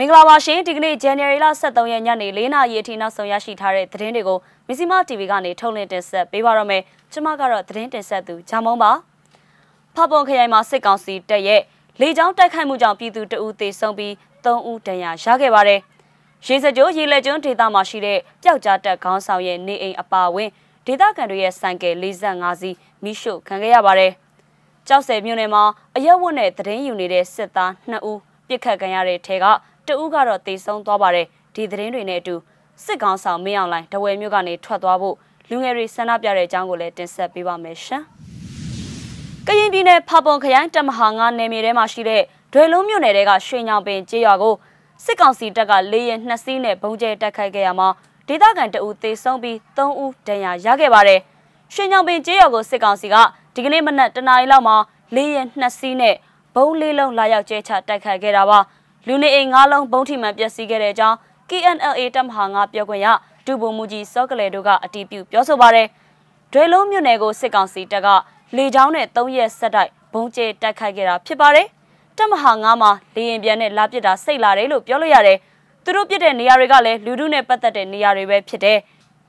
မင်္ဂလာပါရှင်ဒီကနေ့ January လ23ရက်ညနေ4နာရီအထိနောက်ဆုံးရရှိထားတဲ့သတင်းတွေကိုမီစီမာ TV ကနေထုတ်လွှင့်တင်ဆက်ပေးပါရမယ်ကျွန်မကတော့သတင်းတင်ဆက်သူဂျာမုံပါဖပွန်ခရိုင်မှာစစ်ကောင်စီတပ်ရဲ့လေကြောင်းတိုက်ခိုက်မှုကြောင့်ပြည်သူတအူးသေဆုံးပြီး3ဦးဒဏ်ရာရခဲ့ပါတယ်ရေစကြိုးရေလက်ကျွန်းဒေသမှာရှိတဲ့ပျောက်ကြားတက်ခေါင်းဆောင်ရဲ့နေအိမ်အပါအဝင်ဒေသခံတွေရဲ့ဆိုင်ကယ်45စီးမိရှုခံခဲ့ရပါတယ်ကြောက်စဲမြို့နယ်မှာအရက်ဝတ်နဲ့တရင်ယူနေတဲ့စစ်သား2ဦးပြစ်ခတ်ခံရတဲ့ထဲက တဦးကတော့တေဆုံးသွားပါတယ်ဒီသတင်းတွေနဲ့အတူစစ်ကောင်ဆောင်မင်းအောင်လိုင်းတဝယ်မြို့ကနေထွက်သွားဖို့လူငယ်တွေဆန္ဒပြတဲ့အကြောင်းကိုလည်းတင်ဆက်ပေးပါမယ်ရှင်။ကရင်ပြည်နယ်ဖပွန်ခရိုင်တမဟာငါနယ်မြေထဲမှာရှိတဲ့ဒွေလုံးမြို့နယ်တဲကရွှေညောင်ပင်ကျေးရွာကိုစစ်ကောင်စီတပ်ကလေရင်နှစ်စီးနဲ့ဘုံကျဲတိုက်ခိုက်ခဲ့ရမှာဒေသခံတအူသေဆုံးပြီး3ဦးဒဏ်ရာရခဲ့ပါတယ်။ရွှေညောင်ပင်ကျေးရွာကိုစစ်ကောင်စီကဒီကနေ့မနက်တနာရီလောက်မှာလေရင်နှစ်စီးနဲ့ဘုံလေးလုံးလာရောက်ကျဲချတိုက်ခိုက်ခဲ့တာပါ။ လူနေအိမ်၅လုံးဘုံထိမှန်ပျက်စီးခဲ့တဲ့အကြောင်း KNLA တပ်မဟာ9ပြောခွင့်ရဒုဗိုလ်မှူးကြီးစောကလေတို့ကအတည်ပြုပြောဆိုပါရယ်ဒွေလုံးမြို့နယ်ကိုစစ်ကောင်စီတပ်ကလေကြောင်းနဲ့၃ရက်ဆက်တိုက်ဘုံကျဲတိုက်ခိုက်ခဲ့တာဖြစ်ပါတယ်တပ်မဟာ9မှာလေရင်ပြန်နဲ့လာပစ်တာစိတ်လာတယ်လို့ပြောလို့ရတယ်သူတို့ပြစ်တဲ့နေရာတွေကလည်းလူထုနဲ့ပတ်သက်တဲ့နေရာတွေပဲဖြစ်တယ်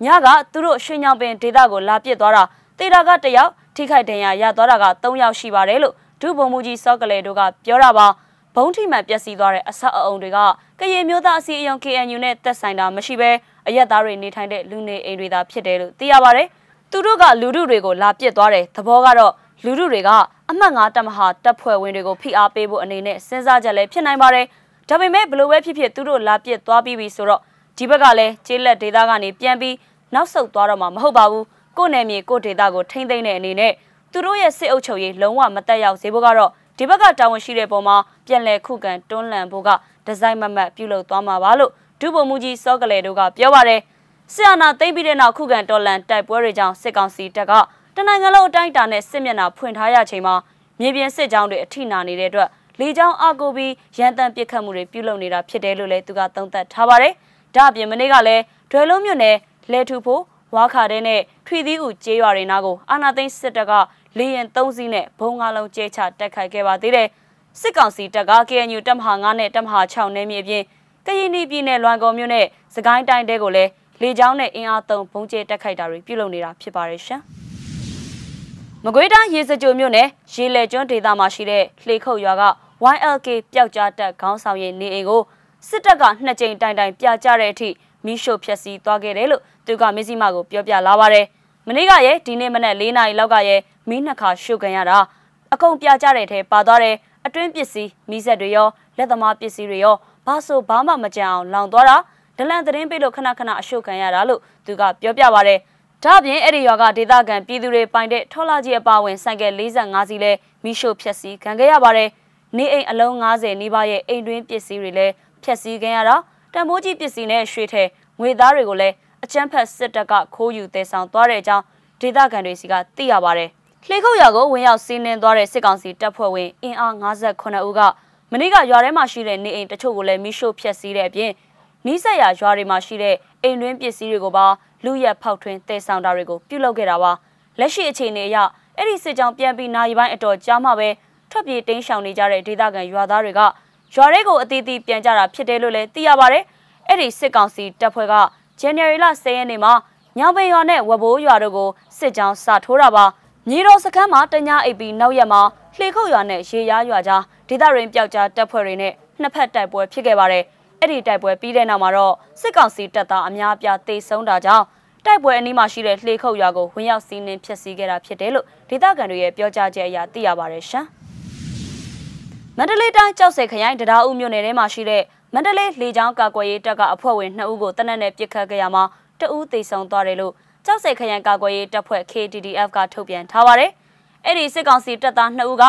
ညကသူတို့ရွှေညောင်ပင်ဒေသကိုလာပစ်သွားတာတေတာကတယောက်ထိခိုက်ဒဏ်ရာရသွားတာက3ယောက်ရှိပါတယ်လို့ဒုဗိုလ်မှူးကြီးစောကလေတို့ကပြောတာပါ ဘုံထိမှန်ပျက်စီးသွားတဲ့အဆောက်အအုံတွေကကရင်မျိုးသားအစည်းအရုံး KNU နဲ့သက်ဆိုင်တာမရှိဘဲအရက်သားတွေနေထိုင်တဲ့လူနေအိမ်တွေသာဖြစ်တယ်လို့သိရပါတယ်။သူတို့ကလူထုတွေကိုလာပစ်သွားတယ်။သဘောကတော့လူထုတွေကအမှတ်၅တပ်မဟာတပ်ဖွဲ့ဝင်တွေကိုဖိအားပေးဖို့အနေနဲ့စဉ်းစားချက်လည်းဖြစ်နိုင်ပါတယ်။ဒါပေမဲ့ဘလို့ပဲဖြစ်ဖြစ်သူတို့လာပစ်သွားပြီးပြီဆိုတော့ဒီဘက်ကလည်းကျေးလက်ဒေသကနေပြန်ပြီးနောက်ဆုတ်သွားတော့မှာမဟုတ်ပါဘူး။ကိုယ်နယ်မြေကိုဒေသကိုထိမ့်သိမ့်တဲ့အနေနဲ့သူတို့ရဲ့စစ်အုပ်ချုပ်ရေးလုံးဝမတက်ရောက်စေဖို့ကတော့ ဒီဘက်ကတာဝန်ရှိတဲ့ပုံမှာပြန်လည်ခုခံတွန်းလှန်ဖို့ကဒီဇိုင်းမမတ်ပြုလုပ်သွားမှာပါလို့ဒုဗိုလ်မှူးကြီးစောကလေတို့ကပြောပါတယ်စစ်အာဏာသိမ်းပြီးတဲ့နောက်ခုခံတော်လှန်တိုက်ပွဲတွေကြောင့်စစ်ကောင်စီတပ်ကတနိုင်ငံလုံးအတိုင်းအတာနဲ့စစ်မျက်နှာဖွင့်ထားရချိန်မှာမြေပြင်စစ်ကြောင်းတွေအထိနာနေတဲ့အတွက်လေကြောင်းအကူပြီးရန်တမ်းပစ်ခတ်မှုတွေပြုလုပ်နေတာဖြစ်တယ်လို့လည်းသူကသုံးသပ်ထားပါတယ်။ဒါအပြင်မနေ့ကလည်းဒွယ်လုံးမြို့နယ်လဲထူဖို့ဝါခါတဲ့နဲ့ထွေသီးဦးကျေးရွာတွေနားကိုအာနာသိန်းစစ်တပ်က လေရင်၃စီးနဲ့ဘုံငါလုံးကျဲချတက်ခိုက်ခဲ့ပါသေးတယ်။စစ်ကောင်စီတပ်က KNU တပ်မဟာ9နဲ့တပ်မဟာ6နယ်မြေပြင်ကရင်ပြည်နယ်လွိုင်ကော်မြို့နဲ့စကိုင်းတိုင်းတဲကိုလည်းလေကြောင်းနဲ့အင်အားသုံးဘုံကျဲတက်ခိုက်တာတွေပြုလုပ်နေတာဖြစ်ပါတယ်ရှင်။မကွေးတိုင်းရေစကြိုမြို့နယ်ရေလေကျွန်းဒေသမှာရှိတဲ့လှေခုတ်ရွာက YLK ပျောက်ကြားတပ်ခေါင်းဆောင်ရဲ့နေအိမ်ကိုစစ်တပ်ကနှစ်ကြိမ်တိုင်တိုင်ပြကြတဲ့အထိမိရှို့ဖျက်ဆီးသွားခဲ့တယ်လို့သူကမစ္စည်းမကိုပြောပြလာပါတယ်။ မနေ့ကရဲ့ဒီနေ့မနက်၄နာရီလောက်ကရဲ့မီးနှစ်ခါရှုပ်ခံရတာအကုန်ပြကြတဲ့ထဲပါသွားတယ်အတွင်းပစ္စည်းမီးစက်တွေရောလက်သမားပစ္စည်းတွေရောဘာဆိုဘာမှမကြံအောင်လောင်သွားတာဒလန်သတင်းပေးလို့ခဏခဏအရှုပ်ခံရတာလို့သူကပြောပြပါတယ်ဒါ့ပြင်အဲ့ဒီရွာကဒေသခံပြည်သူတွေပိုင်တဲ့ထော်လာကြီးအပါဝင်ဆိုင်ကယ်45စီးလဲမိရှို့ဖျက်ဆီးခံခဲ့ရပါတယ်နေအိမ်အလုံး90နီးပါးရဲ့အိမ်တွင်းပစ္စည်းတွေလည်းဖျက်ဆီးခံရတာတံမိုးကြီးပစ္စည်းနဲ့ရွှေထဲငွေသားတွေကိုလည်း အကျန်းဖက်စစ်တပ်ကခိုးယူတဲဆောင်သွားတဲ့အကြောင်းဒေသခံတွေစီကသိရပါတယ်လှေခုတ်ရွာကိုဝင်ရောက်စီးနင်းသွားတဲ့စစ်ကောင်စီတပ်ဖွဲ့ဝင်အင်အား58ဦးကမနေ့ကရွာထဲမှာရှိတဲ့နေအိမ်တချို့ကိုလည်းမိရှို့ဖျက်ဆီးတဲ့အပြင်နီးစပ်ရာရွာတွေမှာရှိတဲ့အိမ်တွင်းပစ္စည်းတွေကိုပါလူရက်ဖောက်ထွင်းတည်ဆောင်တာတွေကိုပြုလုပ်ခဲ့တာပါလက်ရှိအခြေအနေအရအဲ့ဒီစစ်ကြောင်ပြန်ပြီးနိုင်ပိုင်းအတော်ကြာမှပဲထွက်ပြေးတင်းရှောင်နေကြတဲ့ဒေသခံရွာသားတွေကရွာတွေကိုအတီးတီးပြန်ကြတာဖြစ်တယ်လို့လည်းသိရပါတယ်အဲ့ဒီစစ်ကောင်စီတပ်ဖွဲ့က January လ10ရက်နေ့မှာညောင်ပင်ရွာနဲ့ဝဘိုးရွာတို့ကိုစစ်ကြောင်းစထိုးတာပါမြေတော်စခန်းမှာတညာအိပ်ပြီးနောက်ရက်မှာလှေခုတ်ရွာနဲ့ရေရားရွာကြားဒေသရင်းပျောက်ကြားတပ်ဖွဲ့တွေနဲ့နှစ်ဖက်တိုက်ပွဲဖြစ်ခဲ့ပါတယ်။အဲ့ဒီတိုက်ပွဲပြီးတဲ့နောက်မှာတော့စစ်ကောင်စီတပ်သားအများအပြားတေဆုံးတာကြောင့်တိုက်ပွဲအနီးမှာရှိတဲ့လှေခုတ်ရွာကိုဝင်ရောက်စီးနင်းဖျက်ဆီးခဲ့တာဖြစ်တယ်လို့ဒေသခံတွေရဲ့ပြောကြားချက်အရသိရပါတယ်ရှင်။မန္တလေးတိုင်းကြောက်စဲခရိုင်တရားဦးမြို့နယ်ထဲမှာရှိတဲ့ မန္တလေးလေကြောင်းကာကွယ်ရေးတပ်ကအဖွဲ့ဝင်2ဦးကိုတနက်နဲ့ပစ်ခတ်ခဲ့ရမှာတဦးသေဆုံးသွားတယ်လို့ကြောက်စဲခရိုင်ကာကွယ်ရေးတပ်ဖွဲ့ KTDF ကထုတ်ပြန်ထားပါတယ်။အဲ့ဒီစစ်ကောင်စီတပ်သား2ဦးက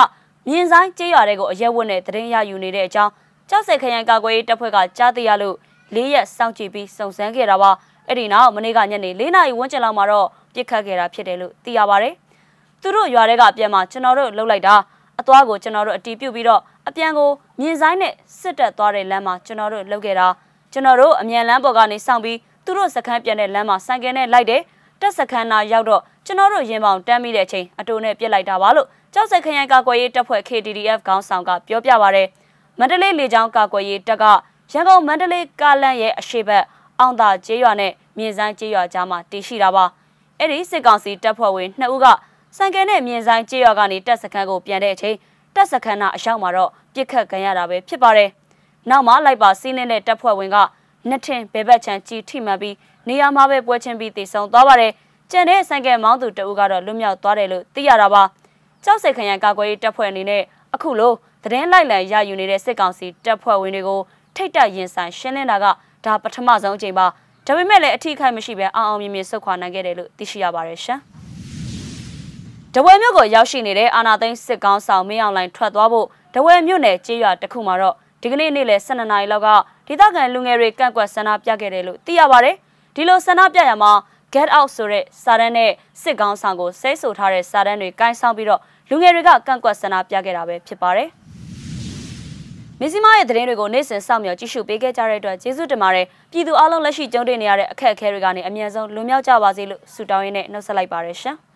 မြင်းဆိုင်ကျေးရွာတွေကိုအရက်ဝတ်နဲ့တရင်ရယူနေတဲ့အကြောင်းကြောက်စဲခရိုင်ကာကွယ်ရေးတပ်ဖွဲ့ကကြားသိရလို့၄ရက်စောင့်ကြည့်ပြီးစုံစမ်းခဲ့တာပါ။အဲ့ဒီနောက်မနေ့ကညနေ၄နာရီဝန်းကျင်လောက်မှာတော့ပြစ်ခတ်ခဲ့တာဖြစ်တယ်လို့သိရပါတယ်။သူတို့ရွာတွေကပြန်မှကျွန်တော်တို့လှုပ်လိုက်တာ အသွားကိုကျွန်တော်တို့အတီးပြုတ်ပြီးတော့အပြန်ကိုမြင်းဆိုင်နဲ့စစ်တက်သွားတဲ့လမ်းမှာကျွန်တော်တို့လှုပ်ခဲ့တာကျွန်တော်တို့အမြန်လမ်းပေါ်ကနေစောင့်ပြီးသူတို့စခန်းပြန်တဲ့လမ်းမှာဆိုင်ကယ်နဲ့လိုက်တယ်တက်စခန်းနာရောက်တော့ကျွန်တော်တို့ရင်ပေါင်တန်းမိတဲ့အချိန်အတူနဲ့ပြစ်လိုက်တာပါလို့ကြောက်စက်ခရိုင်ကာကွယ်ရေးတပ်ဖွဲ့ KTDF ခေါင်းဆောင်ကပြောပြပါရယ်မန္တလေးလေကြောင်းကာကွယ်ရေးတပ်ကရန်ကုန်မန္တလေးကားလမ်းရဲ့အရှိတ်အောင်သာကျေးရွာနဲ့မြင်းဆိုင်ကျေးရွာကြားမှာတည်ရှိတာပါအဲ့ဒီစစ်ကောင်စီတပ်ဖွဲ့ဝင်2ဦးက စံကဲနဲ့မြင်းဆိုင်ကျေးရွာကနေတပ်စခန်းကိုပြန်တဲ့အချိန်တပ်စခန်းကအရောက်မှာတော့ပြစ်ခတ်ခံရတာပဲဖြစ်ပါတယ်နောက်မှလိုက်ပါစီးနေတဲ့တပ်ဖွဲ့ဝင်ကနှစ်ထင်ဘဲဘက်ချန်ကြီးထိမှန်ပြီးနေရာမှာပဲပွဲချင်းပြီးတည်ဆုံသွားပါတယ်ကျန်တဲ့ဆိုင်ကယ်မောင်းသူတဦးကတော့လွတ်မြောက်သွားတယ်လို့သိရတာပါကြောက်စိတ်ခရံကာကွယ်ရေးတပ်ဖွဲ့အနေနဲ့အခုလိုသတင်းလိုက်လံရယူနေတဲ့စစ်ကောင်စီတပ်ဖွဲ့ဝင်တွေကိုထိတ်တက်ရင်ဆိုင်ရှင်းလင်းတာကဒါပထမဆုံးအကြိမ်ပါဒါပေမဲ့လည်းအထီးခိုက်မရှိဘဲအောင်အောင်မြင်မြင်ဆုတ်ခွာနိုင်ခဲ့တယ်လို့သိရှိရပါတယ်ရှင်။ တဝဲမြို့ကိုရောက်ရှိနေတဲ့အာနာသိန်းစစ်ကောင်းဆောင်မင်းအောင်လိုင်ထွက်သွားဖို့တဝဲမြို့နယ်ကျေးရွာတစ်ခုမှာတော့ဒီကနေ့နေ့လယ်12နာရီလောက်ကဒေသခံလူငယ်တွေကန့်ကွက်ဆန္ဒပြခဲ့တယ်လို့သိရပါတယ်။ဒီလိုဆန္ဒပြရမှာ get out ဆိုတဲ့စာတန်းနဲ့စစ်ကောင်းဆောင်ကိုဆဲဆိုထားတဲ့စာတန်းတွေကင်ဆောင်ပြီးတော့လူငယ်တွေကကန့်ကွက်ဆန္ဒပြခဲ့တာပဲဖြစ်ပါတယ်။မစ္စည်းမရဲ့သတင်းတွေကိုနေ့စဉ်စောင့်မျှော်ကြည့်ရှုပေးခဲ့ကြတဲ့အတွက်ကျေးဇူးတင်ပါတယ်ပြည်သူအလုံးလက်ရှိကြုံတွေ့နေရတဲ့အခက်အခဲတွေကနေအမြန်ဆုံးလွန်မြောက်ကြပါစေလို့ဆုတောင်းရင်းနဲ့နှုတ်ဆက်လိုက်ပါရရှင်။